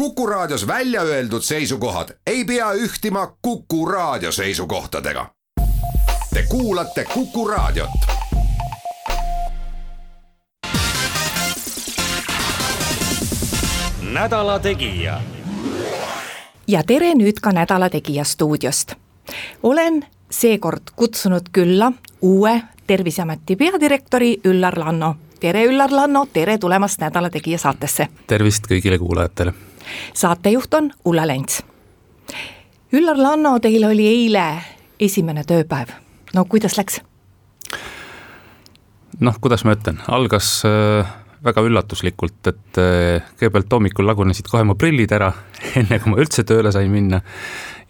Kuku Raadios välja öeldud seisukohad ei pea ühtima Kuku Raadio seisukohtadega. Te kuulate Kuku Raadiot. nädala Tegija. ja tere nüüd ka Nädala Tegija stuudiost. olen seekord kutsunud külla uue Terviseameti peadirektori Üllar Lanno. tere, Üllar Lanno, tere tulemast Nädala Tegija saatesse. tervist kõigile kuulajatele. Saatejuht on Ulla Lents. Üllar Lanno, teil oli eile esimene tööpäev. no kuidas läks? noh, kuidas ma ütlen, algas äh, väga üllatuslikult, et äh, kõigepealt hommikul lagunesid kohe mu prillid ära, enne kui ma üldse tööle sain minna.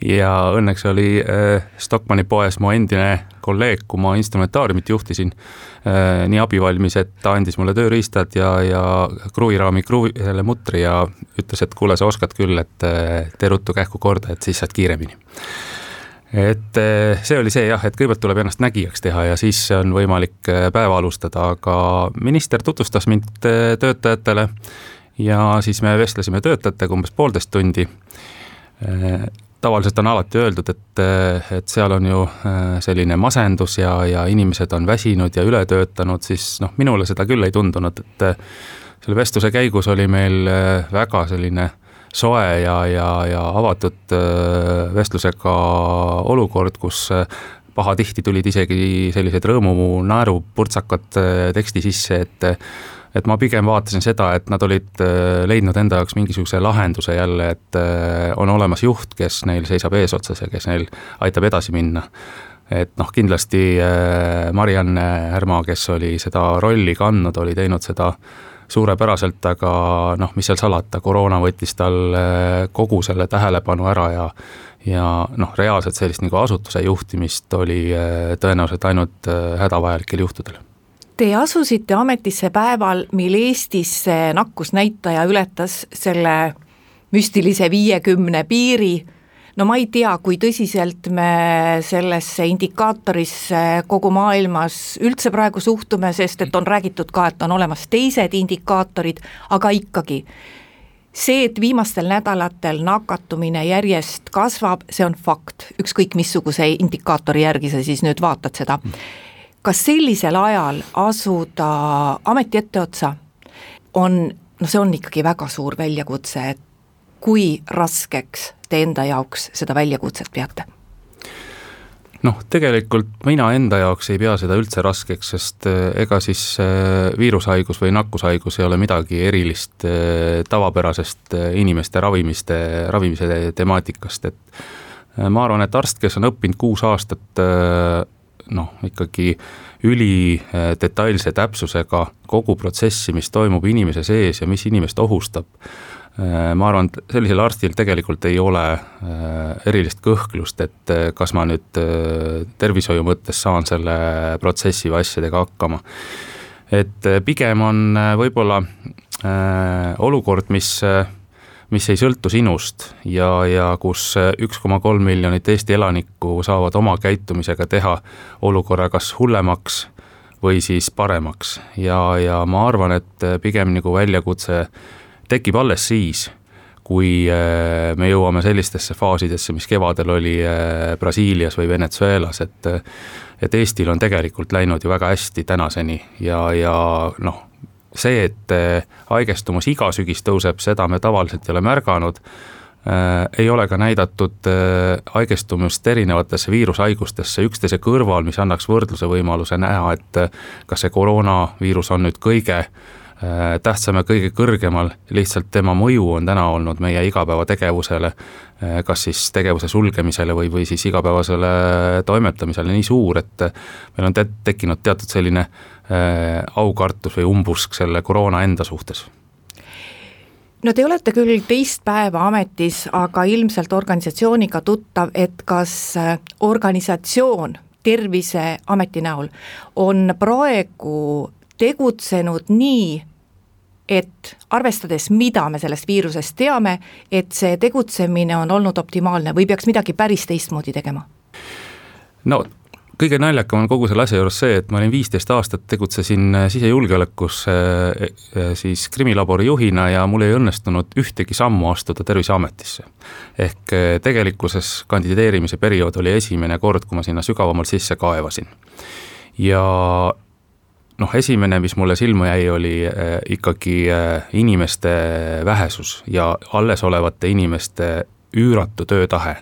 Ja õnneks oli äh, Stockmanni poes mu endine kolleeg, kui ma instrumentaariumit juhtisin, nii abivalmis, et ta andis mulle tööriistad ja, ja kruviraami kruvi, selle mutri ja ütles, et kuule, sa oskad küll, et tee ruttu kähku korda, et siis saad kiiremini et see oli see jah, et kõigepealt tuleb ennast nägijaks teha ja siis on võimalik päeva alustada, aga minister tutvustas mind töötajatele ja siis me vestlesime töötajatega umbes poolteist tundi. Tavaliselt on alati öeldud, et, et seal on ju selline masendus ja, ja inimesed on väsinud ja üle töötanud, siis noh, minule seda küll ei tundunud, et selle vestluse käigus oli meil väga selline soe ja, ja, ja avatud vestlusega olukord, kus pahatihti tulid isegi sellised rõõmu naerupurtsakad teksti sisse, et et ma pigem vaatasin seda, et nad olid leidnud enda jaoks mingisuguse lahenduse jälle, et on olemas juht, kes neil seisab eesotsas ja kes neil aitab edasi minna. et noh, kindlasti Marianne Härma, kes oli seda rolli kandnud, oli teinud seda suurepäraselt, aga noh, mis seal salata, koroona võttis tal äh, kogu selle tähelepanu ära ja ja noh, reaalselt sellist nagu asutuse juhtimist oli äh, tõenäoliselt ainult äh, hädavajalikel juhtudel Te asusite ametisse päeval, mil Eestis see nakkusnäitaja ületas selle müstilise viiekümne piiri no ma ei tea, kui tõsiselt me sellesse indikaatorisse kogu maailmas üldse praegu suhtume, sest et on räägitud ka, et on olemas teised indikaatorid, aga ikkagi see, et viimastel nädalatel nakatumine järjest kasvab, see on fakt, ükskõik missuguse indikaatori järgi sa siis nüüd vaatad seda. Kas sellisel ajal asuda ameti etteotsa on, no see on ikkagi väga suur väljakutse, et kui raskeks te enda jaoks seda väljakutset peate? noh, tegelikult mina enda jaoks ei pea seda üldse raskeks, sest äh, ega siis äh, viirushaigus või nakkushaigus ei ole midagi erilist äh, tavapärasest inimeste ravimiste, ravimise temaatikast, et ma arvan, et arst, kes on õppinud kuus aastat noh, ikkagi ülidetailse täpsusega kogu protsessi, mis toimub inimese sees ja mis inimest ohustab, Äh, ma arvan, et sellisel arstil tegelikult ei ole äh, erilist kõhklust, et äh, kas ma nüüd tervishoiu mõttes saan selle protsessi või asjadega hakkama. et pigem on võib-olla olukord, mis, mis ei sõltu sinust ja, ja kus üks koma kolm miljonit Eesti elanikku saavad oma käitumisega teha olukorra kas hullemaks või siis paremaks. Ja, ja ma arvan, et pigem nagu väljakutse tekib alles siis, kui äh, me jõuame sellistesse faasidesse, mis kevadel oli äh, Brasiilias või Venezuelas, et et Eestil on tegelikult läinud ju väga hästi tänaseni ja, ja noh, see, et äh, haigestumus iga sügis tõuseb, seda me tavaliselt ei ole märganud äh,, ei ole ka näidatud äh, haigestumist erinevatesse viirushaigustesse üksteise kõrval, mis annaks võrdluse võimaluse näha, et kas see koroonaviirus on nüüd kõige äh, Äh, tähtsam ja kõige kõrgemal, lihtsalt tema mõju on täna olnud meie igapäevategevusele, äh, kas siis tegevuse sulgemisele või, või siis igapäevasele toimetamisele nii suur, et meil on te tekkinud teatud selline äh, aukartus või umbusk selle koroona enda suhtes. No te olete küll teist päeva ametis, aga ilmselt organisatsiooniga tuttav, et kas organisatsioon Terviseameti näol on praegu tegutsenud nii, et arvestades, mida me sellest viirusest teame, et see tegutsemine on olnud optimaalne või peaks midagi päris teistmoodi tegema? no kõige naljakam on kogu selle asja juures see, et ma olin viisteist aastat, tegutsesin sisejulgeolekus siis krimilabori juhina ja mul ei õnnestunud ühtegi sammu astuda Terviseametisse. ehk tegelikkuses kandideerimise periood oli esimene kord, kui ma sinna sügavamalt sisse kaevasin. ja noh, esimene, mis mulle silma jäi, oli äh, ikkagi äh, inimeste vähesus ja alles olevate inimeste üüratu töötahe.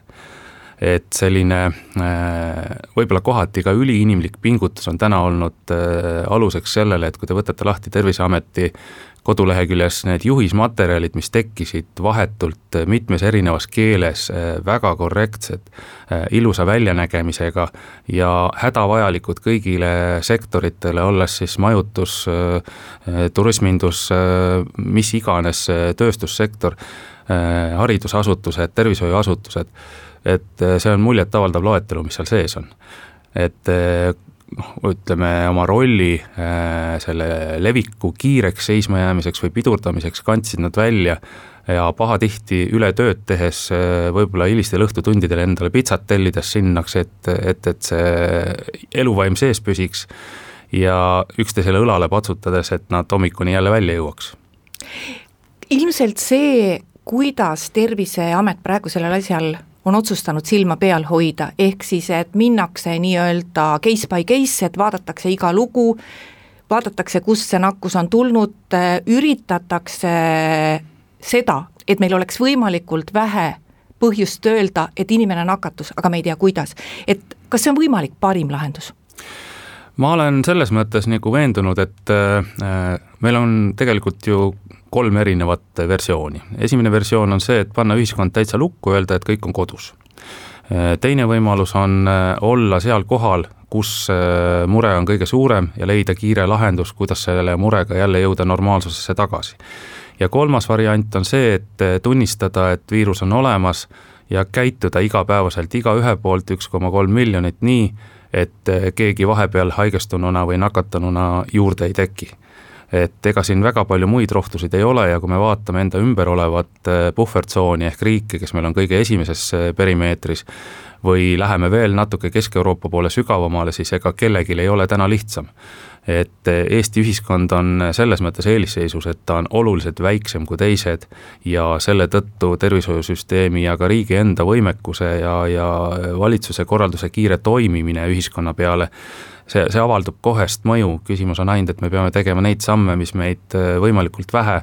Et selline äh, võib-olla kohati ka üliinimlik pingutus on täna olnud aluseks sellele, et kui te võtate lahti Terviseameti koduleheküljes need juhismaterjalid, mis tekkisid vahetult mitmes erinevas keeles, väga korrektsed, ilusa väljanägemisega ja hädavajalikud kõigile sektoritele, olles siis majutus, turismindus, mis iganes tööstussektor, haridusasutused, tervishoiuasutused, et see on muljetavaldav loetelu, mis seal sees on. et noh, ütleme oma rolli äh, selle leviku kiireks seismajäämiseks või pidurdamiseks kandsid nad välja ja pahatihti üle tööd tehes, võib-olla hilistel õhtutundidel endale pitsat tellides sinnaks, et, et, et see eluvaim sees püsiks ja üksteisele õlale patsutades, et nad hommikuni jälle välja jõuaks. ilmselt see, kuidas Terviseamet praegu sellel asjal on otsustanud silma peal hoida, ehk siis et minnakse nii-öelda case by case, et vaadatakse iga lugu, vaadatakse, kust see nakkus on tulnud, üritatakse seda, et meil oleks võimalikult vähe põhjust öelda, et inimene nakatus, aga me ei tea, kuidas. et kas see on võimalik parim lahendus? ma olen selles mõttes nagu veendunud, et äh, meil on tegelikult ju kolm erinevat versiooni. esimene versioon on see, et panna ühiskond täitsa lukku, öelda, et kõik on kodus. teine võimalus on äh, olla seal kohal, kus äh, mure on kõige suurem ja leida kiire lahendus, kuidas selle murega jälle jõuda normaalsusesse tagasi. ja kolmas variant on see, et äh, tunnistada, et viirus on olemas ja käituda igapäevaselt igaühe poolt üks koma kolm miljonit nii, et keegi vahepeal haigestununa või nakatununa juurde ei teki et ega siin väga palju muid rohtusid ei ole ja kui me vaatame enda ümber olevat äh, puhvertsooni ehk riike, kes meil on kõige esimeses äh, perimeetris, või läheme veel natuke Kesk-Euroopa poole sügavamale, siis ega kellelgi ei ole täna lihtsam. et äh, Eesti ühiskond on selles mõttes eelisseisus, et ta on oluliselt väiksem kui teised ja selle tõttu tervishoiusüsteemi ja ka riigi enda võimekuse ja, ja valitsuse korralduse kiire toimimine ühiskonna peale see, see avaldub kohest mõju, küsimus on ainult, et me peame tegema neid samme, mis meid äh, võimalikult vähe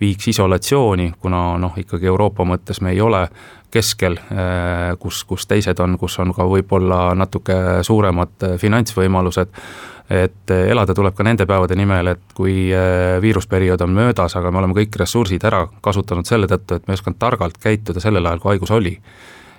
viiks isolatsiooni, kuna noh, ikkagi Euroopa mõttes me ei ole keskel, äh, kus, kus teised on, kus on ka võib-olla natuke suuremad äh, finantsvõimalused, et elada tuleb ka nende päevade nimel, et kui viirusperiood on möödas, aga me oleme kõik ressursid ära kasutanud selle tõttu, et me ei osanud targalt käituda sellel ajal, kui haigus oli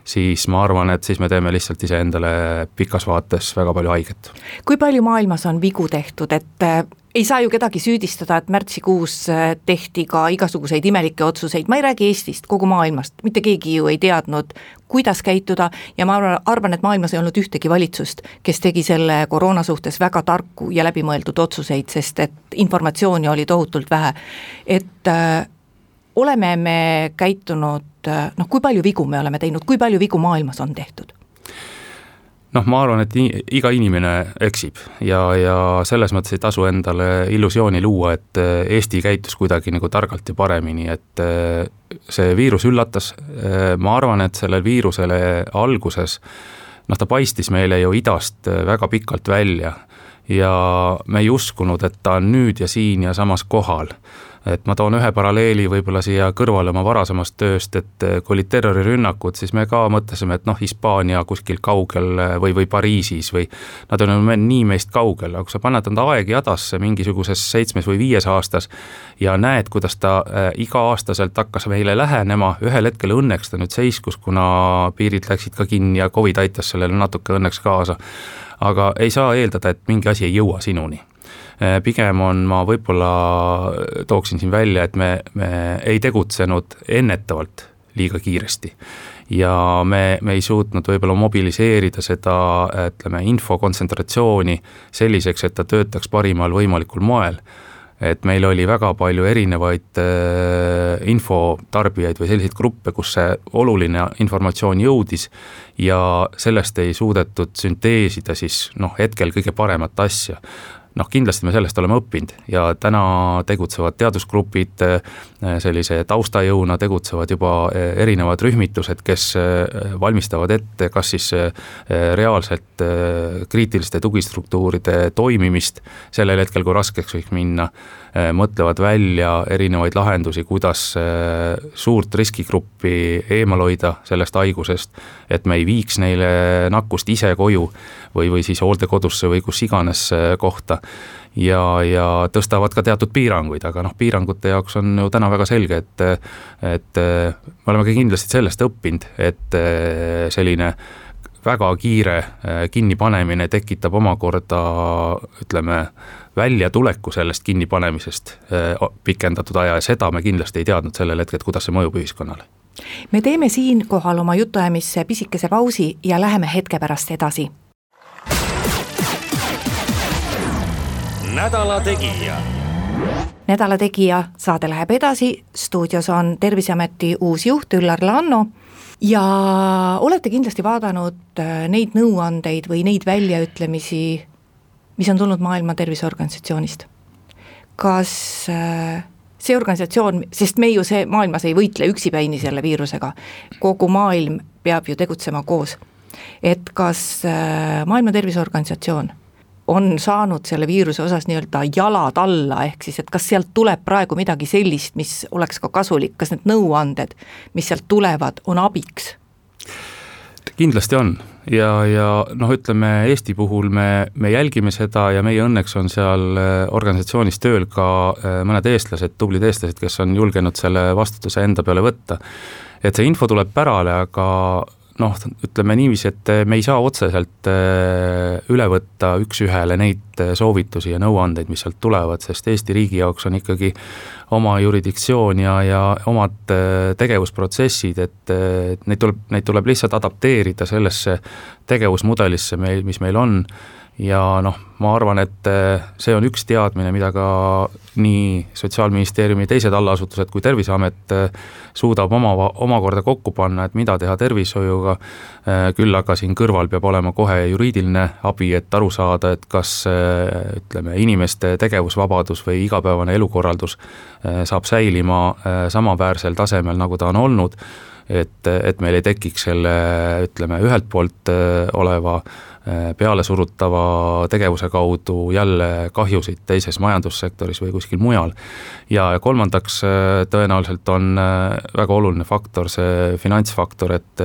siis ma arvan, et siis me teeme lihtsalt iseendale pikas vaates väga palju haiget. kui palju maailmas on vigu tehtud, et äh, ei saa ju kedagi süüdistada, et märtsikuus äh, tehti ka igasuguseid imelikke otsuseid, ma ei räägi Eestist, kogu maailmast, mitte keegi ju ei teadnud, kuidas käituda ja ma arvan, et maailmas ei olnud ühtegi valitsust, kes tegi selle koroona suhtes väga tarku ja läbimõeldud otsuseid, sest et informatsiooni oli tohutult vähe. et äh, oleme me käitunud noh, kui palju vigu me oleme teinud, kui palju vigu maailmas on tehtud? noh, ma arvan, et iga inimene eksib ja, ja selles mõttes ei tasu endale illusiooni luua, et äh, Eesti käitus kuidagi nagu targalt ja paremini, et äh, see viirus üllatas, äh, ma arvan, et sellele viirusele alguses noh, ta paistis meile ju idast väga pikalt välja ja me ei uskunud, et ta on nüüd ja siin ja samas kohal et ma toon ühe paralleeli võib-olla siia kõrvale oma varasemast tööst, et eh, kui olid terrorirünnakud, siis me ka mõtlesime, et noh, Hispaania kuskil kaugel eh, või, või Pariisis või nad on nii meist kaugel, aga kui sa paned nad aegjadasse mingisuguses seitsmes või viies aastas ja näed, kuidas ta äh, iga-aastaselt hakkas meile lähenema, ühel hetkel õnneks ta nüüd seiskus, kuna piirid läksid ka kinni ja Covid aitas sellele natuke õnneks kaasa. Aga ei saa eeldada, et mingi asi ei jõua sinuni. Äh, pigem on, ma võib-olla tooksin siin välja, et me, me ei tegutsenud ennetavalt liiga kiiresti. Ja me, me ei suutnud võib-olla mobiliseerida seda, ütleme, info kontsentratsiooni selliseks, et ta töötaks parimal võimalikul moel et meil oli väga palju erinevaid äh, infotarbijaid või selliseid gruppe, kus see oluline informatsioon jõudis ja sellest ei suudetud sünteesida siis noh, hetkel kõige paremat asja noh, kindlasti me sellest oleme õppinud ja täna tegutsevad teadusgrupid äh, sellise taustajõuna, tegutsevad juba äh, erinevad rühmitused, kes äh, valmistavad ette kas siis reaalselt kriitiliste tugistruktuuride toimimist. Sellel hetkel, kui raskeks võiks minna, mõtlevad välja erinevaid lahendusi, kuidas suurt riskigruppi eemal hoida sellest haigusest, et me ei viiks neile nakkust ise koju või, või siis hooldekodusse või kus iganes kohta ja, ja tõstavad ka teatud piiranguid, aga noh, piirangute jaoks on ju täna väga selge, et et me oleme ka kindlasti sellest õppinud, et selline väga kiire kinnipanemine tekitab omakorda ütleme, väljatuleku sellest kinnipanemisest pikendatud aja ja seda me kindlasti ei teadnud sellel hetkel, et kuidas see mõjub ühiskonnale. Me teeme siinkohal oma jutuajamisse pisikese pausi ja läheme hetke pärast edasi nädala Tegija. nädala Tegija saade läheb edasi, stuudios on Terviseameti uus juht Üllar Lanno ja olete kindlasti vaadanud äh, neid nõuandeid või neid väljaütlemisi, mis on tulnud Maailma Terviseorganisatsioonist. kas äh, see organisatsioon, sest me ju see maailmas ei võitle üksipäini selle viirusega, kogu maailm peab ju tegutsema koos. et kas äh, Maailma Terviseorganisatsioon on saanud selle viiruse osas nii-öelda jalad alla, ehk siis et kas sealt tuleb praegu midagi sellist, mis oleks ka kasulik, kas need nõuanded, mis sealt tulevad, on abiks? kindlasti on ja, ja noh, ütleme Eesti puhul me, me jälgime seda ja meie õnneks on seal äh, organisatsioonis tööl ka äh, mõned eestlased, tublid eestlased, kes on julgenud selle vastutuse enda peale võtta. et see info tuleb pärale, aga noh, ütleme niiviisi, et eh, me ei saa otseselt eh, üle võtta üks-ühele neid eh, soovitusi ja nõuandeid, mis sealt tulevad, sest Eesti riigi jaoks on ikkagi oma jurisdiktsioon ja, ja omad tegevusprotsessid, et neid tuleb, neid tuleb lihtsalt adapteerida sellesse tegevusmudelisse mis meil on ja noh, ma arvan, et eh, see on üks teadmine, mida ka nii Sotsiaalministeeriumi teised allasutused kui Terviseamet eh, suudab oma, omakorda kokku panna, et mida teha tervishoiuga, eh, küll aga siin kõrval peab olema kohe juriidiline abi, et aru saada, et kas ütleme, inimeste tegevusvabadus või igapäevane elukorraldus saab säilima samaväärsel tasemel, nagu ta on olnud, et, et meil ei tekiks selle ütleme, ühelt poolt oleva Äh, pealesurutava tegevuse kaudu jälle kahjusid teises majandussektoris või kuskil mujal. ja kolmandaks äh, tõenäoliselt on äh, väga oluline faktor see finantsfaktor, et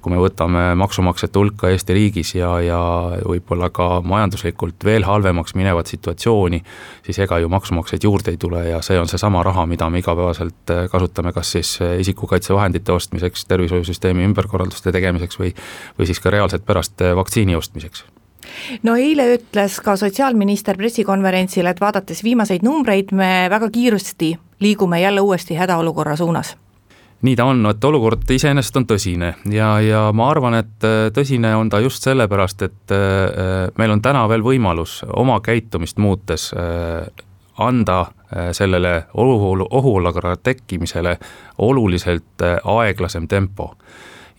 kui me võtame maksumaksjate hulka Eesti riigis ja, ja võib-olla ka majanduslikult veel halvemaks minevat situatsiooni, siis ega ju maksumaksjaid juurde ei tule ja see on seesama raha, mida me igapäevaselt kasutame, kas siis isikukaitsevahendite ostmiseks, tervishoiusüsteemi ümberkorralduste tegemiseks või või siis ka reaalselt pärast vaktsiini ostmiseks? No eile ütles ka sotsiaalminister pressikonverentsil, et vaadates viimaseid numbreid, me väga kiiresti liigume jälle uuesti hädaolukorra suunas. Nii ta on, et olukord iseenesest on tõsine ja, ja ma arvan, et äh, tõsine on ta just sellepärast, et äh, meil on täna veel võimalus oma käitumist muutes anda sellele ohu, ohuolukorra tekkimisele oluliselt aeglasem tempo.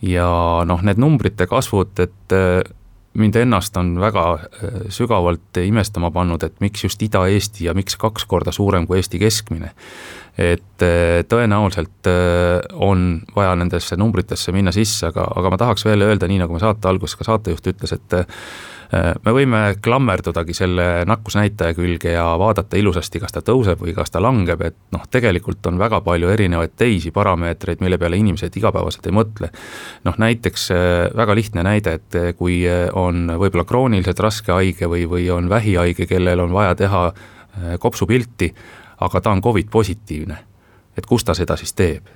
ja noh, need numbrite kasvud, et mind ennast on väga äh, sügavalt imestama pannud, et miks just Ida-Eesti ja miks kaks korda suurem kui Eesti keskmine. et äh, tõenäoliselt äh, on vaja nendesse numbritesse minna sisse, aga, aga ma tahaks veel öelda, nii nagu me saate alguses ka saatejuht ütles, et Äh, me võime klammerdudagi selle nakkusnäitaja külge ja vaadata ilusasti, kas ta tõuseb või kas ta langeb, et noh, tegelikult on väga palju erinevaid teisi parameetreid, mille peale inimesed igapäevaselt ei mõtle. noh, näiteks äh, väga lihtne näide, et äh, kui on võib-olla krooniliselt raske haige või, või on vähihaige, kellel on vaja teha kopsupilti, aga ta on Covid positiivne, et kus ta seda siis teeb?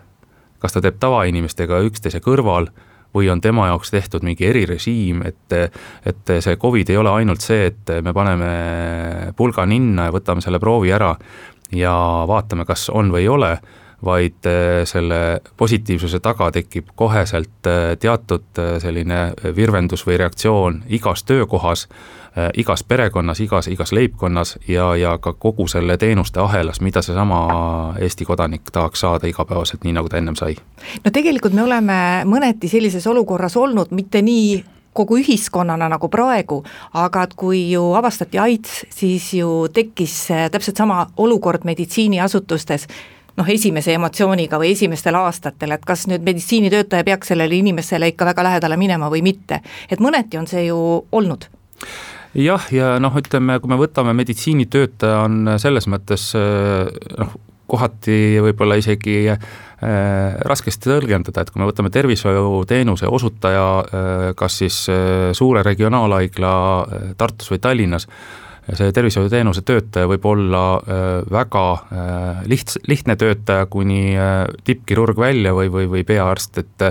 kas ta teeb tavainimestega üksteise kõrval või on tema jaoks tehtud mingi erirežiim, et, et see Covid ei ole ainult see, et me paneme pulga ninna ja võtame selle proovi ära ja vaatame, kas on või ei ole, vaid selle positiivsuse taga tekib koheselt teatud selline virvendus või reaktsioon igas töökohas Äh, igas perekonnas, igas, igas leibkonnas ja, ja ka kogu selle teenuste ahelas, mida seesama Eesti kodanik tahaks saada igapäevaselt, nii nagu ta ennem sai. no tegelikult me oleme mõneti sellises olukorras olnud, mitte nii kogu ühiskonnana nagu praegu, aga et kui ju avastati AIDS, siis ju tekkis täpselt sama olukord meditsiiniasutustes, noh, esimese emotsiooniga või esimestel aastatel, et kas nüüd meditsiinitöötaja peaks sellele inimesele ikka väga lähedale minema või mitte. et mõneti on see ju olnud jah, ja noh, ütleme, kui me võtame meditsiinitöötaja, on selles mõttes äh, noh, kohati võib-olla isegi äh, raskesti tõlgendada, et kui me võtame tervishoiuteenuse osutaja äh, kas siis suure regionaalhaigla Tartus või Tallinnas, see tervishoiuteenuse töötaja võib olla äh, väga äh, liht-, lihtne töötaja kuni äh, tippkirurg välja või, või, või peaarst, et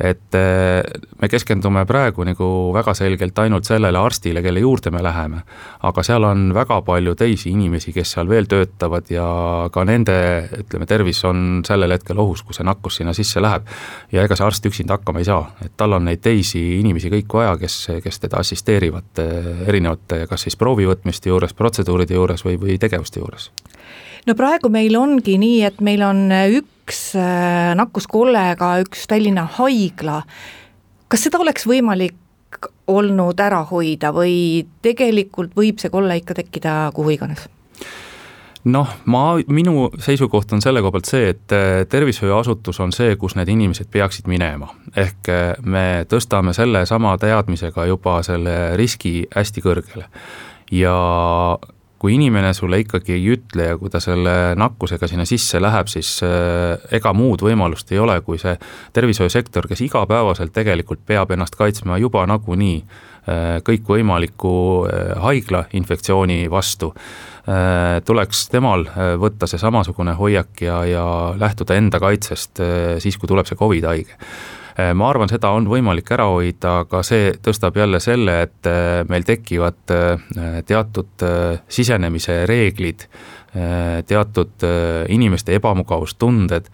et eh, me keskendume praegu nagu väga selgelt ainult sellele arstile, kelle juurde me läheme. aga seal on väga palju teisi inimesi, kes seal veel töötavad ja ka nende, ütleme, tervis on sellel hetkel ohus, kui see nakkus sinna sisse läheb. ja ega see arst üksinda hakkama ei saa, et tal on neid teisi inimesi kõik vaja, kes, kes teda assisteerivad eh, erinevate, kas siis proovi võtmiste juures, protseduuride juures või, või tegevuste juures no praegu meil ongi nii, et meil on üks äh, nakkuskollega üks Tallinna haigla, kas seda oleks võimalik olnud ära hoida või tegelikult võib see kolle ikka tekkida kuhu iganes? noh, ma, minu seisukoht on selle koha pealt see, et äh, tervishoiuasutus on see, kus need inimesed peaksid minema. ehk äh, me tõstame sellesama teadmisega juba selle riski hästi kõrgele. ja kui inimene sulle ikkagi ei ütle ja kui ta selle nakkusega sinna sisse läheb, siis äh, ega muud võimalust ei ole, kui see tervishoiusektor, kes igapäevaselt tegelikult peab ennast kaitsma juba nagunii äh, kõikvõimaliku äh, haigla infektsiooni vastu, tuleks temal võtta see samasugune hoiak ja, ja lähtuda enda kaitsest siis, kui tuleb see Covid haige ma arvan, seda on võimalik ära hoida, aga see tõstab jälle selle, et äh, meil tekivad äh, teatud sisenemise reeglid, teatud inimeste ebamugavustunded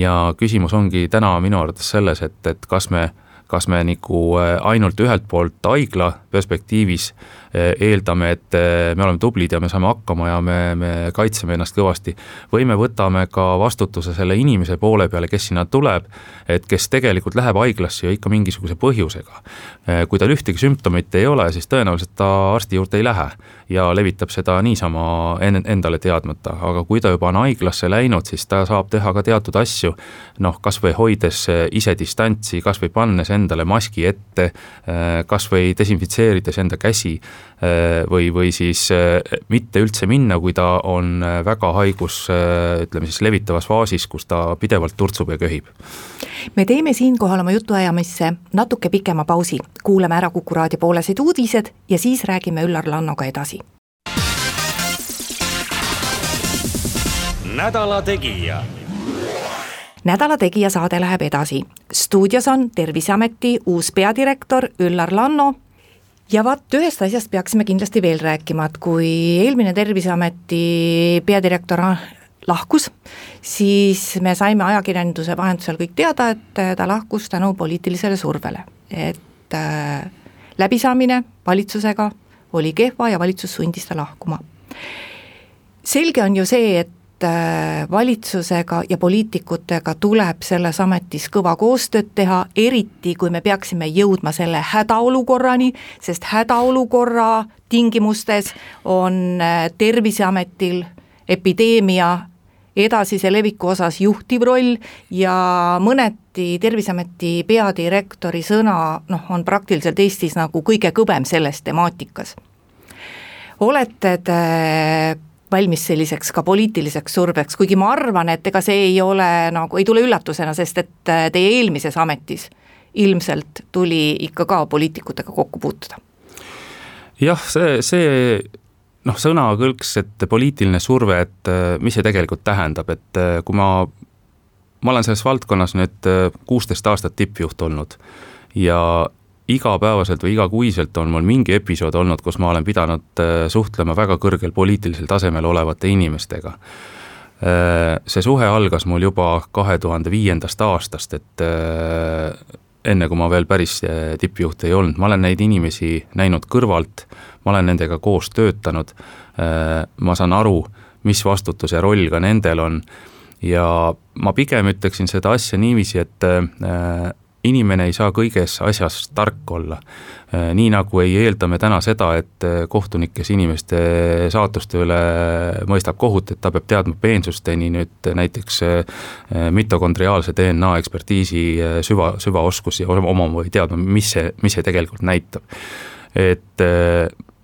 ja küsimus ongi täna minu arvates selles, et, et kas me kas me nagu ainult ühelt poolt haigla perspektiivis eeldame, et me oleme tublid ja me saame hakkama ja me, me kaitseme ennast kõvasti. või me võtame ka vastutuse selle inimese poole peale, kes sinna tuleb, et kes tegelikult läheb haiglasse ju ikka mingisuguse põhjusega. kui tal ühtegi sümptomit ei ole, siis tõenäoliselt ta arsti juurde ei lähe ja levitab seda niisama endale teadmata, aga kui ta juba on haiglasse läinud, siis ta saab teha ka teatud asju, noh, kas või hoides ise distantsi, kas või pannes endale maski ette, kas või desinfitseerides enda käsi Äh, või, või siis äh, mitte üldse minna, kui ta on äh, väga haigus, ütleme siis levitavas faasis, kus ta pidevalt turtsub ja köhib. me teeme siinkohal oma jutuajamisse natuke pikema pausi, kuulame ära Kuku raadio poolesed uudised ja siis räägime Üllar Lannoga edasi. nädala Tegija nädala Tegija saade läheb edasi. stuudios on Terviseameti uus peadirektor Üllar Lanno ja vaat ühest asjast peaksime kindlasti veel rääkima, et kui eelmine Terviseameti peadirektor lahkus, siis me saime ajakirjanduse vahendusel kõik teada, et ta lahkus tänu poliitilisele survele, et äh, läbisaamine valitsusega oli kehva ja valitsus sundis ta lahkuma. selge on ju see, et Äh, valitsusega ja poliitikutega tuleb selles ametis kõva koostööd teha, eriti kui me peaksime jõudma selle hädaolukorrani, sest hädaolukorra tingimustes on äh, Terviseametil epideemia edasise leviku osas juhtiv roll ja mõneti Terviseameti peadirektori sõna noh, on praktiliselt Eestis nagu kõige kõvem selles temaatikas. olete te valmis selliseks ka poliitiliseks surveks, kuigi ma arvan, et ega see ei ole nagu, ei tule üllatusena, sest et äh, teie eelmises ametis ilmselt tuli ikka ka poliitikutega kokku puutuda. jah, see, see noh, sõnakõlks, et poliitiline surve, et äh, mis see tegelikult tähendab, et äh, kui ma, ma olen selles valdkonnas nüüd kuusteist aastat tippjuht olnud ja igapäevaselt või igakuiselt on mul mingi episood olnud, kus ma olen pidanud äh, suhtlema väga kõrgel poliitilisel tasemel olevate inimestega. see suhe algas mul juba kahe tuhande viiendast aastast, et enne, kui ma veel päris tippjuht ei olnud, ma olen neid inimesi näinud kõrvalt, ma olen nendega koos töötanud, ma saan aru, mis vastutus ja roll ka nendel on ja ma pigem ütleksin seda asja niiviisi, et äh, inimene ei saa kõiges asjas tark olla. Äh, nii nagu ei eelda me täna seda, et äh, kohtunik, kes inimeste saatuste üle mõistab kohut, et ta peab teadma peensusteni nüüd näiteks mitokondriaalse DNA ekspertiisi süva, süvaoskusi omama või teadma, mis see, mis see tegelikult näitab. et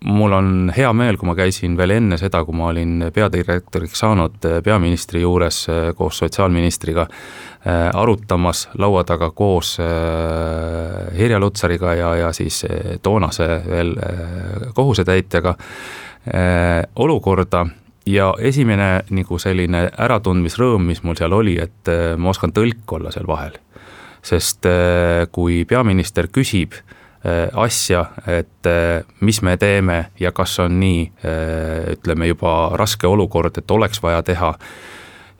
mul on hea meel, kui ma käisin veel enne seda, kui ma olin peadirektoriks saanud äh, peaministri juures äh, koos sotsiaalministriga äh, arutamas laua taga koos Irja Lutsariga ja, ja siis toonase veel kohusetäitjaga olukorda ja esimene nagu selline äratundmisrõõm, mis mul seal oli, et ma oskan tõlk olla seal vahel. sest kui peaminister küsib asja, et äh, mis me teeme ja kas on nii, äh, ütleme juba raske olukord, et oleks vaja teha,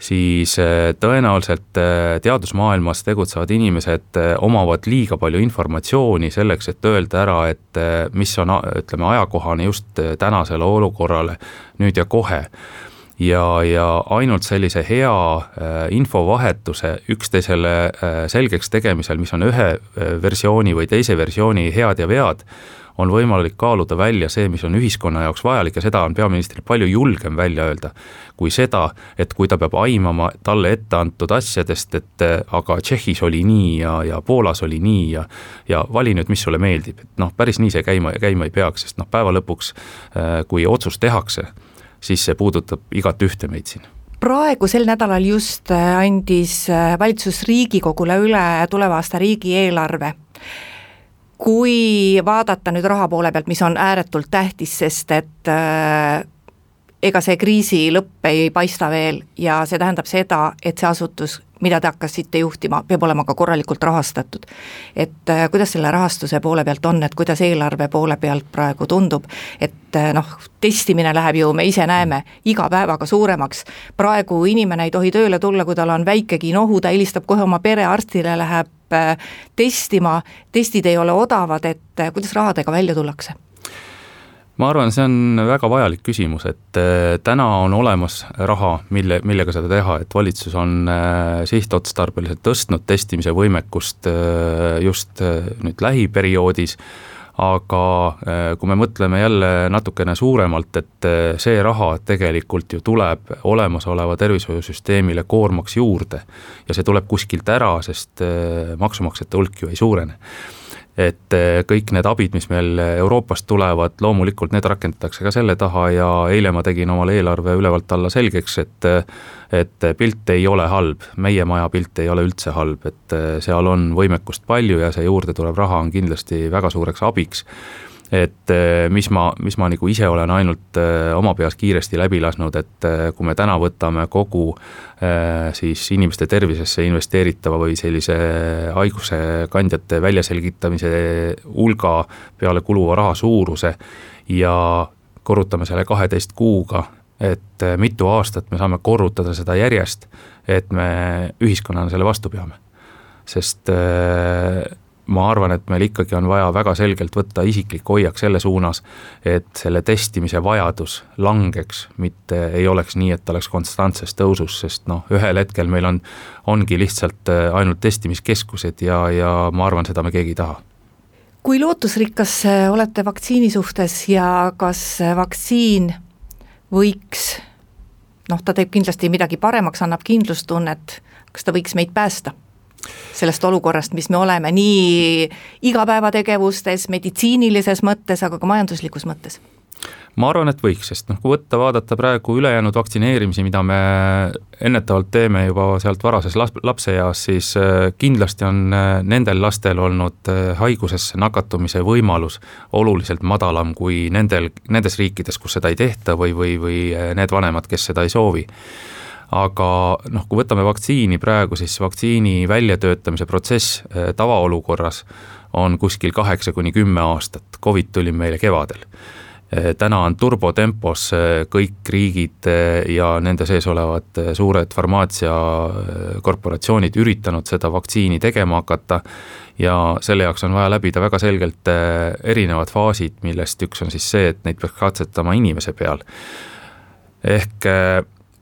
siis tõenäoliselt teadusmaailmas tegutsevad inimesed omavad liiga palju informatsiooni selleks, et öelda ära, et mis on, ütleme, ajakohane just tänasele olukorrale nüüd ja kohe ja, ja ainult sellise hea äh, infovahetuse üksteisele äh, selgeks tegemisel, mis on ühe äh, versiooni või teise versiooni head ja vead, on võimalik kaaluda välja see, mis on ühiskonna jaoks vajalik ja seda on peaministril palju julgem välja öelda, kui seda, et kui ta peab aimama talle ette antud asjadest, et aga Tšehhis oli nii ja, ja Poolas oli nii ja ja vali nüüd, mis sulle meeldib, et noh, päris nii see käima, käima ei peaks, sest noh, päeva lõpuks, kui otsus tehakse siis see puudutab igat ühte meid siin praegu sel nädalal just äh, andis äh, valitsus Riigikogule üle tuleva aasta riigieelarve. kui vaadata nüüd raha poole pealt, mis on ääretult tähtis, sest et äh, ega see kriisi lõpp ei paista veel ja see tähendab seda, et see asutus mida te hakkasite juhtima, peab olema ka korralikult rahastatud. et äh, kuidas selle rahastuse poole pealt on, et kuidas eelarve poole pealt praegu tundub, et äh, noh, testimine läheb ju, me ise näeme, iga päevaga suuremaks. praegu inimene ei tohi tööle tulla, kui tal on väikegi nohu, ta helistab kohe oma perearstile, läheb äh, testima, testid ei ole odavad, et kuidas rahadega välja tullakse ma arvan, see on väga vajalik küsimus, et äh, täna on olemas raha, mille, millega seda teha, et valitsus on äh, sihtotstarbeliselt tõstnud testimise võimekust äh, just nüüd lähiperioodis, aga kui me mõtleme jälle natukene suuremalt, et see raha tegelikult ju tuleb olemasoleva tervishoiusüsteemile koormaks juurde ja see tuleb kuskilt ära, sest maksumaksjate hulk ju ei suurene et eh, kõik need abid, mis meil Euroopast tulevad, loomulikult need rakendatakse ka selle taha ja eile ma tegin omale eelarve ülevalt alla selgeks, et et pilt ei ole halb, meie maja pilt ei ole üldse halb, et seal on võimekust palju ja see juurde tulev raha on kindlasti väga suureks abiks et eh, mis ma, mis ma nagu ise olen ainult eh, oma peas kiiresti läbi lasknud, et eh, kui me täna võtame kogu siis inimeste tervisesse investeeritava või sellise haiguse kandjate väljaselgitamise hulga peale kuluva raha suuruse ja korrutame selle kaheteist kuuga, et mitu aastat me saame korrutada seda järjest, et me ühiskonnana selle vastu peame. sest ma arvan, et meil ikkagi on vaja väga selgelt võtta isiklik hoiak selle suunas, et selle testimise vajadus langeks, mitte ei oleks nii, et ta oleks konstantses tõusus, sest noh, ühel hetkel meil on, ongi lihtsalt äh, ainult testimiskeskused ja, ja ma arvan, seda me keegi ei taha kui lootusrikas äh, olete vaktsiini suhtes ja kas äh, vaktsiin võiks noh, ta teeb kindlasti midagi paremaks, annab kindlustunnet, kas ta võiks meid päästa? Sellest olukorrast, mis me oleme nii igapäevategevustes, meditsiinilises mõttes, aga ka majanduslikus mõttes? ma arvan, et võiks, sest noh, kui võtta, vaadata praegu ülejäänud vaktsineerimisi, mida me ennetavalt teeme juba sealt varases lapseeas, siis äh, kindlasti on äh, nendel lastel olnud äh, haigusesse nakatumise võimalus oluliselt madalam kui nendel, nendes riikides, kus seda ei tehta või, või, või need vanemad, kes seda ei soovi aga noh, kui võtame vaktsiini praegu, siis vaktsiini väljatöötamise protsess äh, tavaolukorras on kuskil kaheksa kuni kümme aastat, Covid tuli meile kevadel täna on turbotempos kõik riigid ja nende sees olevad suured farmaatsiakorporatsioonid üritanud seda vaktsiini tegema hakata ja selle jaoks on vaja läbida väga selgelt erinevad faasid, millest üks on siis see, et neid peaks katsetama inimese peal. ehk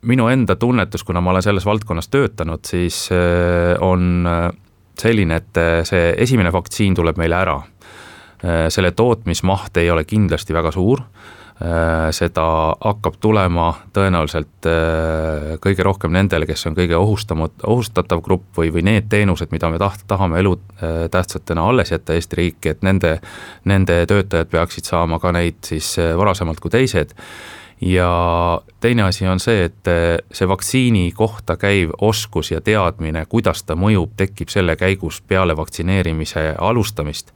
minu enda tunnetus, kuna ma olen selles valdkonnas töötanud, siis äh, on äh, selline, et äh, see esimene vaktsiin tuleb meile ära. selle tootmismaht ei ole kindlasti väga suur, seda hakkab tulema tõenäoliselt kõige rohkem nendele, kes on kõige ohustamud, ohustatav grupp või, või need teenused, mida me taht-, tahame elutähtsatena alles jätta Eesti riiki, et nende, nende töötajad peaksid saama ka neid siis varasemalt kui teised ja teine asi on see, et eh, see vaktsiini kohta käiv oskus ja teadmine, kuidas ta mõjub, tekib selle käigus peale vaktsineerimise alustamist,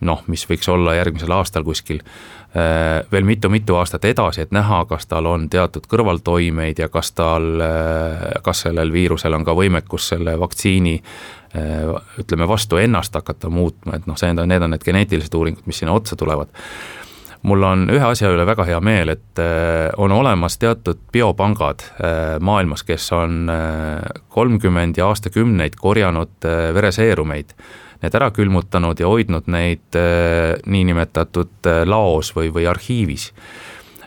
noh, mis võiks olla järgmisel aastal kuskil eh, veel mitu-mitu aastat edasi, et näha, kas tal on teatud kõrvaltoimeid ja kas tal, eh, kas sellel viirusel on ka võimekus selle vaktsiini ütleme, vastu ennast hakata muutma, et noh, see need on need geneetilised uuringud, mis sinna otsa tulevad mul on ühe asja üle väga hea meel, et äh, on olemas teatud biopangad äh, maailmas, kes on äh, kolmkümmend ja aastakümneid korjanud vereseerumeid, need ära külmutanud ja hoidnud neid niinimetatud laos või, või arhiivis.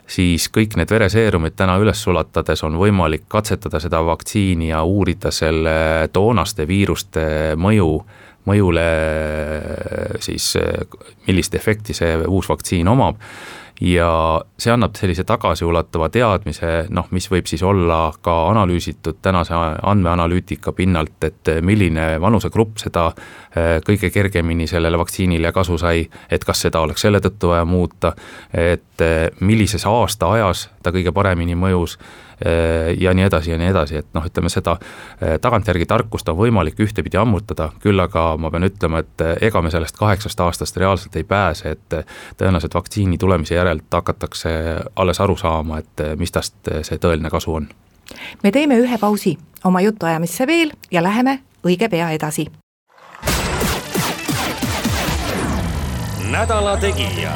Siis kõik need vereseerumid täna üles sulatades on võimalik katsetada seda vaktsiini ja uurida selle toonaste viiruste mõju mõjule siis millist efekti see uus vaktsiin omab. Ja see annab sellise tagasiulatuva teadmise, noh, mis võib siis olla ka analüüsitud tänase andmeanalüütika pinnalt, et milline vanusegrupp seda kõige kergemini sellele vaktsiinile kasu sai, et kas seda oleks selle tõttu vaja muuta, et millises aastaajas ta kõige paremini mõjus Äh, ja nii edasi ja nii edasi, et noh, ütleme seda äh, tagantjärgi tarkust on võimalik ühtepidi ammutada, küll aga ma pean ütlema, et äh, ega me sellest kaheksast aastast reaalselt ei pääse, et tõenäoliselt vaktsiini tulemise järelt hakatakse alles aru saama, et mis tast see tõeline kasu on. me teeme ühe pausi oma jutuajamisse veel ja läheme õige pea edasi. nädala Tegija.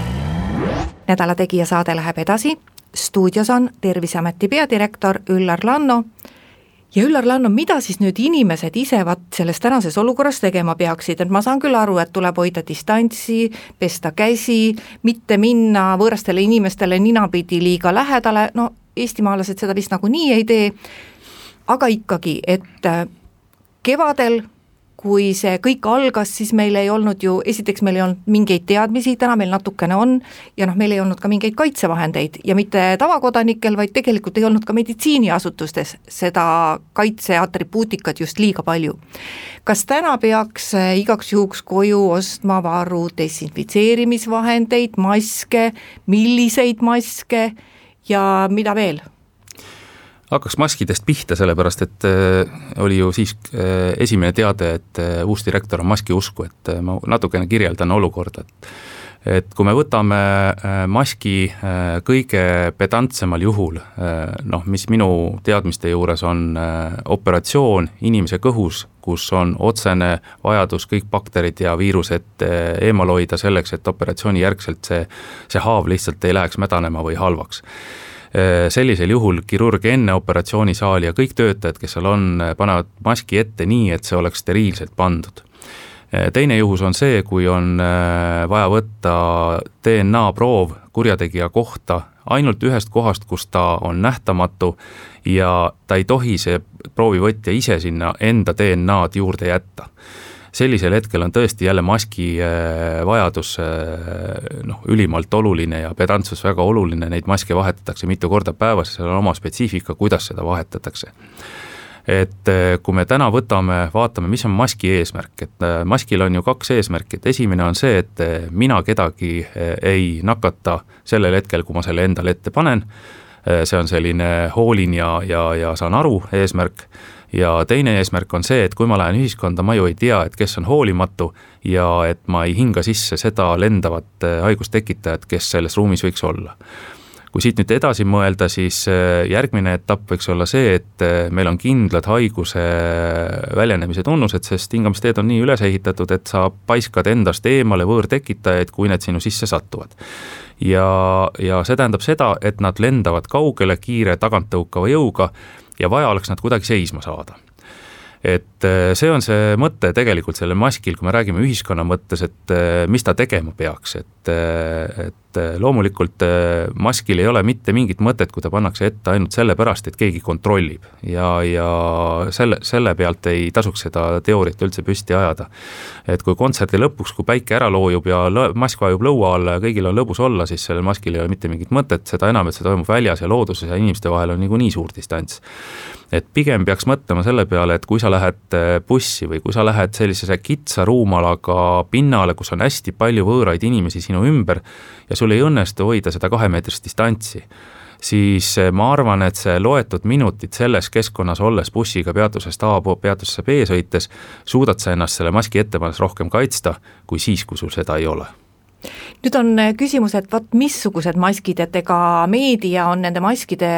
nädala Tegija saade läheb edasi stuudios on Terviseameti peadirektor Üllar Lanno. Ja Üllar Lanno, mida siis nüüd inimesed ise vaat selles tänases olukorras tegema peaksid, et ma saan küll aru, et tuleb hoida distantsi, pesta käsi, mitte minna võõrastele inimestele ninapidi liiga lähedale, no eestimaalased seda vist nagunii ei tee, aga ikkagi, et kevadel kui see kõik algas, siis meil ei olnud ju, esiteks meil ei olnud mingeid teadmisi, täna meil natukene on, ja noh, meil ei olnud ka mingeid kaitsevahendeid ja mitte tavakodanikel, vaid tegelikult ei olnud ka meditsiiniasutustes seda kaitseatribuutikat just liiga palju. kas täna peaks eh, igaks juhuks koju ostma varu desinfitseerimisvahendeid, maske, milliseid maske ja mida veel? Hakkaks maskidest pihta, sellepärast et äh, oli ju siis äh, esimene teade, et äh, uus direktor on maski usku, et ma natukene kirjeldan olukorda, et et kui me võtame maski kõige pedantsemal juhul, noh, mis minu teadmiste juures on operatsioon inimese kõhus, kus on otsene vajadus kõik bakterid ja viirused eemal hoida selleks, et operatsiooni järgselt see, see haav lihtsalt ei läheks mädanema või halvaks sellisel juhul kirurg enne operatsioonisaali ja kõik töötajad, kes seal on, äh, panevad maski ette nii, et see oleks steriilselt pandud. Äh, teine juhus on see, kui on vaja võtta DNA proov kurjategija kohta ainult ühest kohast, kus ta on nähtamatu ja ta ei tohi, see proovivõtja ise sinna enda DNA-d juurde jätta sellisel hetkel on tõesti jälle maski äh, vajadus äh, noh, ülimalt oluline ja pedantsus väga oluline, neid maske vahetatakse mitu korda päevas seal on oma spetsiifika, kuidas seda vahetatakse. Et äh, kui me täna võtame, vaatame, mis on maski eesmärk, et maskil on ju kaks eesmärki, et esimene on see, et mina kedagi ei nakata sellel hetkel, kui ma selle endale ette panen, see on selline hoolin ja, ja, ja saan aru eesmärk ja teine eesmärk on see, et kui ma lähen ühiskonda, ma ju ei tea, et kes on hoolimatu ja et ma ei hinga sisse seda lendavat äh, haigustekitajat, kes selles ruumis võiks olla. Kui siit nüüd edasi mõelda, siis järgmine etapp võiks olla see, et meil on kindlad haiguse väljenemise tunnused, sest hingamisteed on nii üles ehitatud, et sa paiskad endast eemale võõrtekitajaid, kui need sinu sisse satuvad. Ja, ja see tähendab seda, et nad lendavad kaugele kiire taganttõukava jõuga ja vaja oleks nad kuidagi seisma saada. Et äh, see on see mõte tegelikult sellel maskil, kui me räägime ühiskonna mõttes, et äh, mis ta tegema peaks, et, äh, et loomulikult maskil ei ole mitte mingit mõtet, kui ta pannakse ette ainult sellepärast, et keegi kontrollib. ja, ja selle, selle pealt ei tasuks seda teooriat üldse püsti ajada. et kui kontserdi lõpuks, kui päike ära loojub ja mask vajub lõua alla ja kõigil on lõbus olla, siis sellel maskil ei ole mitte mingit mõtet, seda enam, et see toimub väljas ja looduses ja inimeste vahel on niikuinii suur distants et pigem peaks mõtlema selle peale, et kui sa lähed äh, bussi või kui sa lähed sellisesse kitsa ruumalaga pinnale, kus on hästi palju võõraid inimesi sinu ümber ja sul ei õnnestu hoida seda kahemeetrist distantsi, siis äh, ma arvan, et see loetud minutid selles keskkonnas olles bussiga peatusest A peatusesse B sõites, suudad sa ennast selle maski ette pannes rohkem kaitsta, kui siis, kui sul seda ei ole nüüd on äh, küsimus, et vot missugused maskid, et ega meedia on nende maskide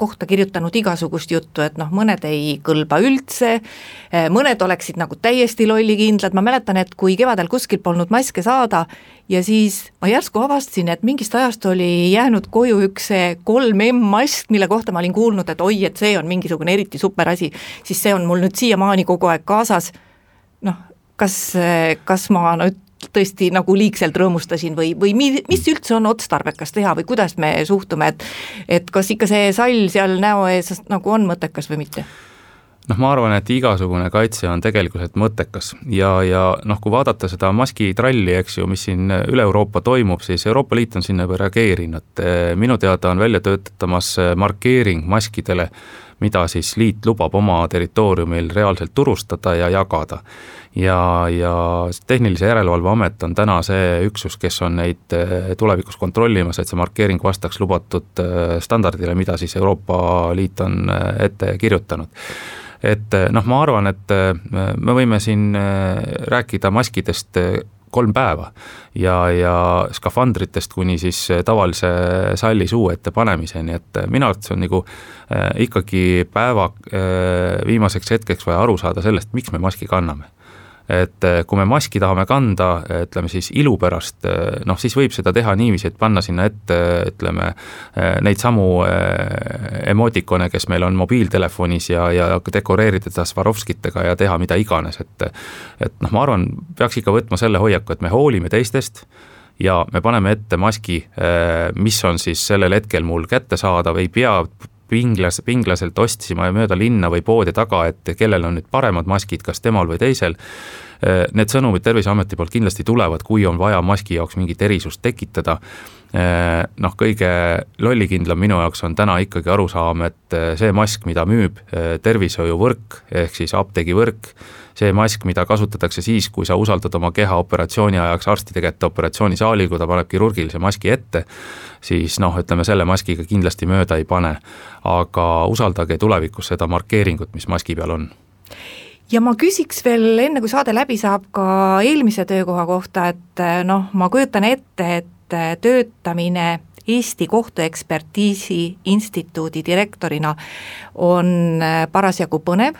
kohta kirjutanud igasugust juttu, et noh, mõned ei kõlba üldse, äh, mõned oleksid nagu täiesti lollikindlad, ma mäletan, et kui kevadel kuskilt polnud maske saada ja siis ma järsku avastasin, et mingist ajast oli jäänud koju üks see kolm M-mask, mille kohta ma olin kuulnud, et oi, et see on mingisugune eriti super asi, siis see on mul nüüd siiamaani kogu aeg kaasas, noh, kas, kas ma nüüd tõesti nagu liigselt rõõmustasin või, või mi-, mis üldse on otstarbekas teha või kuidas me suhtume, et et kas ikka see sall seal näo ees nagu on mõttekas või mitte? noh, ma arvan, et igasugune kaitse on tegelikult mõttekas ja, ja noh, kui vaadata seda maskitralli, eks ju, mis siin üle Euroopa toimub, siis Euroopa Liit on sinna juba reageerinud, minu teada on välja töötamas markeering maskidele, mida siis liit lubab oma territooriumil reaalselt turustada ja jagada. Ja, ja Tehnilise Järelevalve Amet on täna see üksus, kes on neid eh, tulevikus kontrollimas, et see markeering vastaks lubatud eh, standardile, mida siis Euroopa Liit on eh, ette kirjutanud. Et noh, ma arvan, et me võime siin rääkida maskidest kolm päeva. Ja, ja skafandritest kuni siis tavalise salli suu ette panemiseni, et minu arvates on nagu äh, ikkagi päeva viimaseks hetkeks vaja aru saada sellest, miks me maski kanname et eh, kui me maski tahame kanda, ütleme siis ilu pärast, eh, noh siis võib seda teha niiviisi, et panna sinna ette, ütleme, eh, neid samu emotikone, kes meil on mobiiltelefonis ja, ja dekoreerida teda Swarovskitega ja teha mida iganes, et et noh, ma arvan, peaks ikka võtma selle hoiaku, et me hoolime teistest, ja me paneme ette maski, mis on siis sellel hetkel mul kättesaadav, ei pea pinglas, pinglaselt ostsima mööda linna või poodi taga, et kellel on nüüd paremad maskid, kas temal või teisel. Äh, need sõnumid Terviseameti poolt kindlasti tulevad, kui on vaja maski jaoks mingit erisust tekitada. Äh, noh, kõige lollikindlam minu jaoks on täna ikkagi arusaam, et äh, see mask, mida müüb tervishoiuvõrk ehk siis apteegivõrk, see mask, mida kasutatakse siis, kui sa usaldad oma keha operatsiooni ajaks arstide kätte operatsioonisaali, kui ta paneb kirurgilise maski ette, siis noh, ütleme selle maskiga kindlasti mööda ei pane. aga usaldage tulevikus seda markeeringut, mis maski peal on ja ma küsiks veel, enne kui saade läbi saab, ka eelmise töökoha kohta, et noh, ma kujutan ette, et töötamine Eesti Kohtuekspertiisi Instituudi direktorina on parasjagu põnev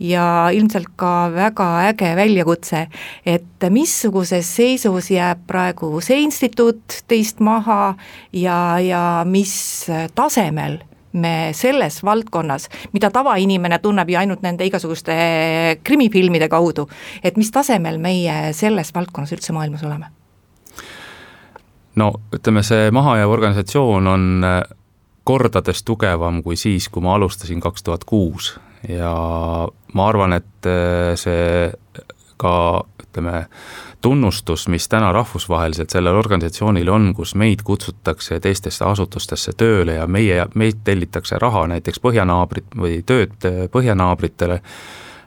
ja ilmselt ka väga äge väljakutse, et missuguses seisus jääb praegu see instituut teist maha ja, ja mis tasemel me selles valdkonnas, mida tavainimene tunneb ju ainult nende igasuguste krimifilmide kaudu, et mis tasemel meie selles valdkonnas üldse maailmas oleme? no ütleme, see mahajääv organisatsioon on kordades tugevam kui siis, kui ma alustasin kaks tuhat kuus ja ma arvan, et äh, see ka ütleme, tunnustus, mis täna rahvusvaheliselt sellel organisatsioonil on, kus meid kutsutakse teistesse asutustesse tööle ja meie, meilt tellitakse raha näiteks põhjanaabrit või tööd põhjanaabritele,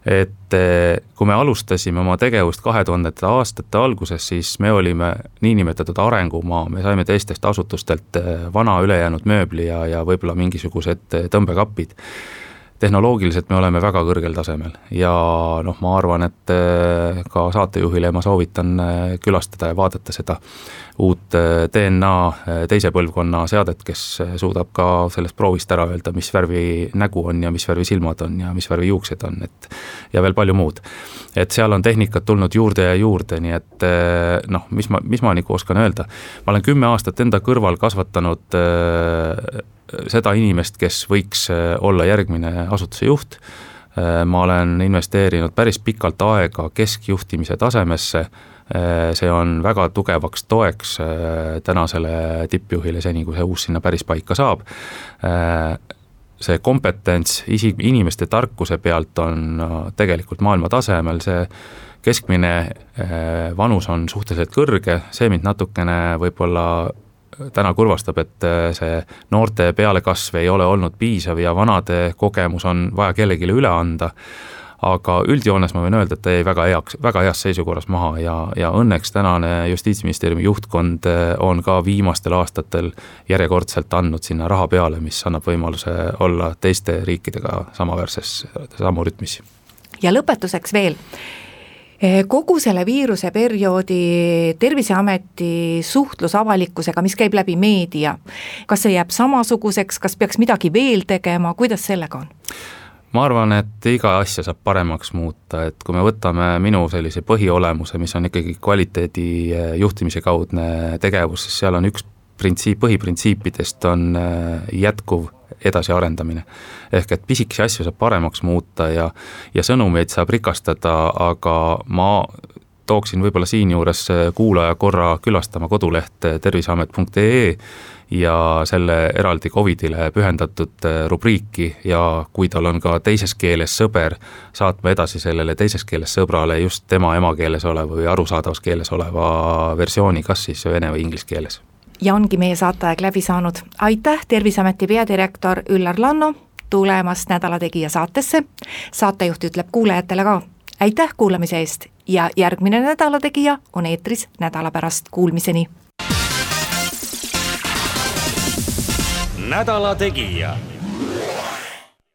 et äh, kui me alustasime oma tegevust kahe tuhandete aastate alguses, siis me olime niinimetatud arengumaa, me saime teistest asutustelt äh, vana ülejäänud mööbli ja, ja võib-olla mingisugused tõmbekapid tehnoloogiliselt me oleme väga kõrgel tasemel ja noh, ma arvan, et äh, ka saatejuhile ma soovitan äh, külastada ja vaadata seda uut äh, DNA teise põlvkonna seadet, kes suudab ka sellest proovist ära öelda, mis värvi nägu on ja mis värvi silmad on ja mis värvi juuksed on, et ja veel palju muud. et seal on tehnikat tulnud juurde ja juurde, nii et noh, mis ma, mis ma nagu oskan öelda, ma olen kümme aastat enda kõrval kasvatanud seda inimest, kes võiks äh, olla järgmine asutuse juht, äh, ma olen investeerinud päris pikalt aega keskjuhtimise tasemesse, äh, see on väga tugevaks toeks tänasele tippjuhile, seni kui see uus sinna päris paika saab, see kompetents isi-, inimeste tarkuse pealt on tegelikult maailma tasemel, see keskmine vanus on suhteliselt kõrge, see mind natukene võib-olla täna kurvastab, et äh, see noorte pealekasv ei ole olnud piisav ja vanade kogemus on vaja kellelegi üle anda, aga üldjoones ma võin öelda, et ta jäi väga heaks, väga heas seisukorras maha ja, ja õnneks tänane Justiitsministeeriumi juhtkond äh, on ka viimastel aastatel järjekordselt andnud sinna raha peale, mis annab võimaluse olla teiste riikidega samaväärses, samu rütmis. ja lõpetuseks veel kogu selle viiruse perioodi Terviseameti suhtlus avalikkusega, mis käib läbi meedia, kas see jääb samasuguseks, kas peaks midagi veel tegema, kuidas sellega on? ma arvan, et iga asja saab paremaks muuta, et kui me võtame minu sellise põhiolemuse, mis on ikkagi kvaliteedi eh, juhtimise kaudne tegevus, siis seal on üks printsiip, põhiprintsiipidest on eh, jätkuv edasiarendamine. ehk et pisikesi asju saab paremaks muuta ja, ja sõnumeid saab rikastada, aga ma tooksin võib-olla siinjuures kuulaja korra külastama kodulehte terviseamet.ee ja selle eraldi Covidile pühendatud rubriiki ja kui tal on ka teises keeles sõber, saatma edasi sellele teises keeles sõbrale just tema emakeeles oleva või arusaadavas keeles oleva versiooni, kas siis vene või inglise keeles ja ongi meie saateaeg läbi saanud. aitäh, Terviseameti peadirektor Üllar Lanno tulemast Nädala Tegija saatesse. saatejuht ütleb kuulajatele ka aitäh kuulamise eest ja järgmine Nädala Tegija on eetris nädala pärast, kuulmiseni. nädala Tegija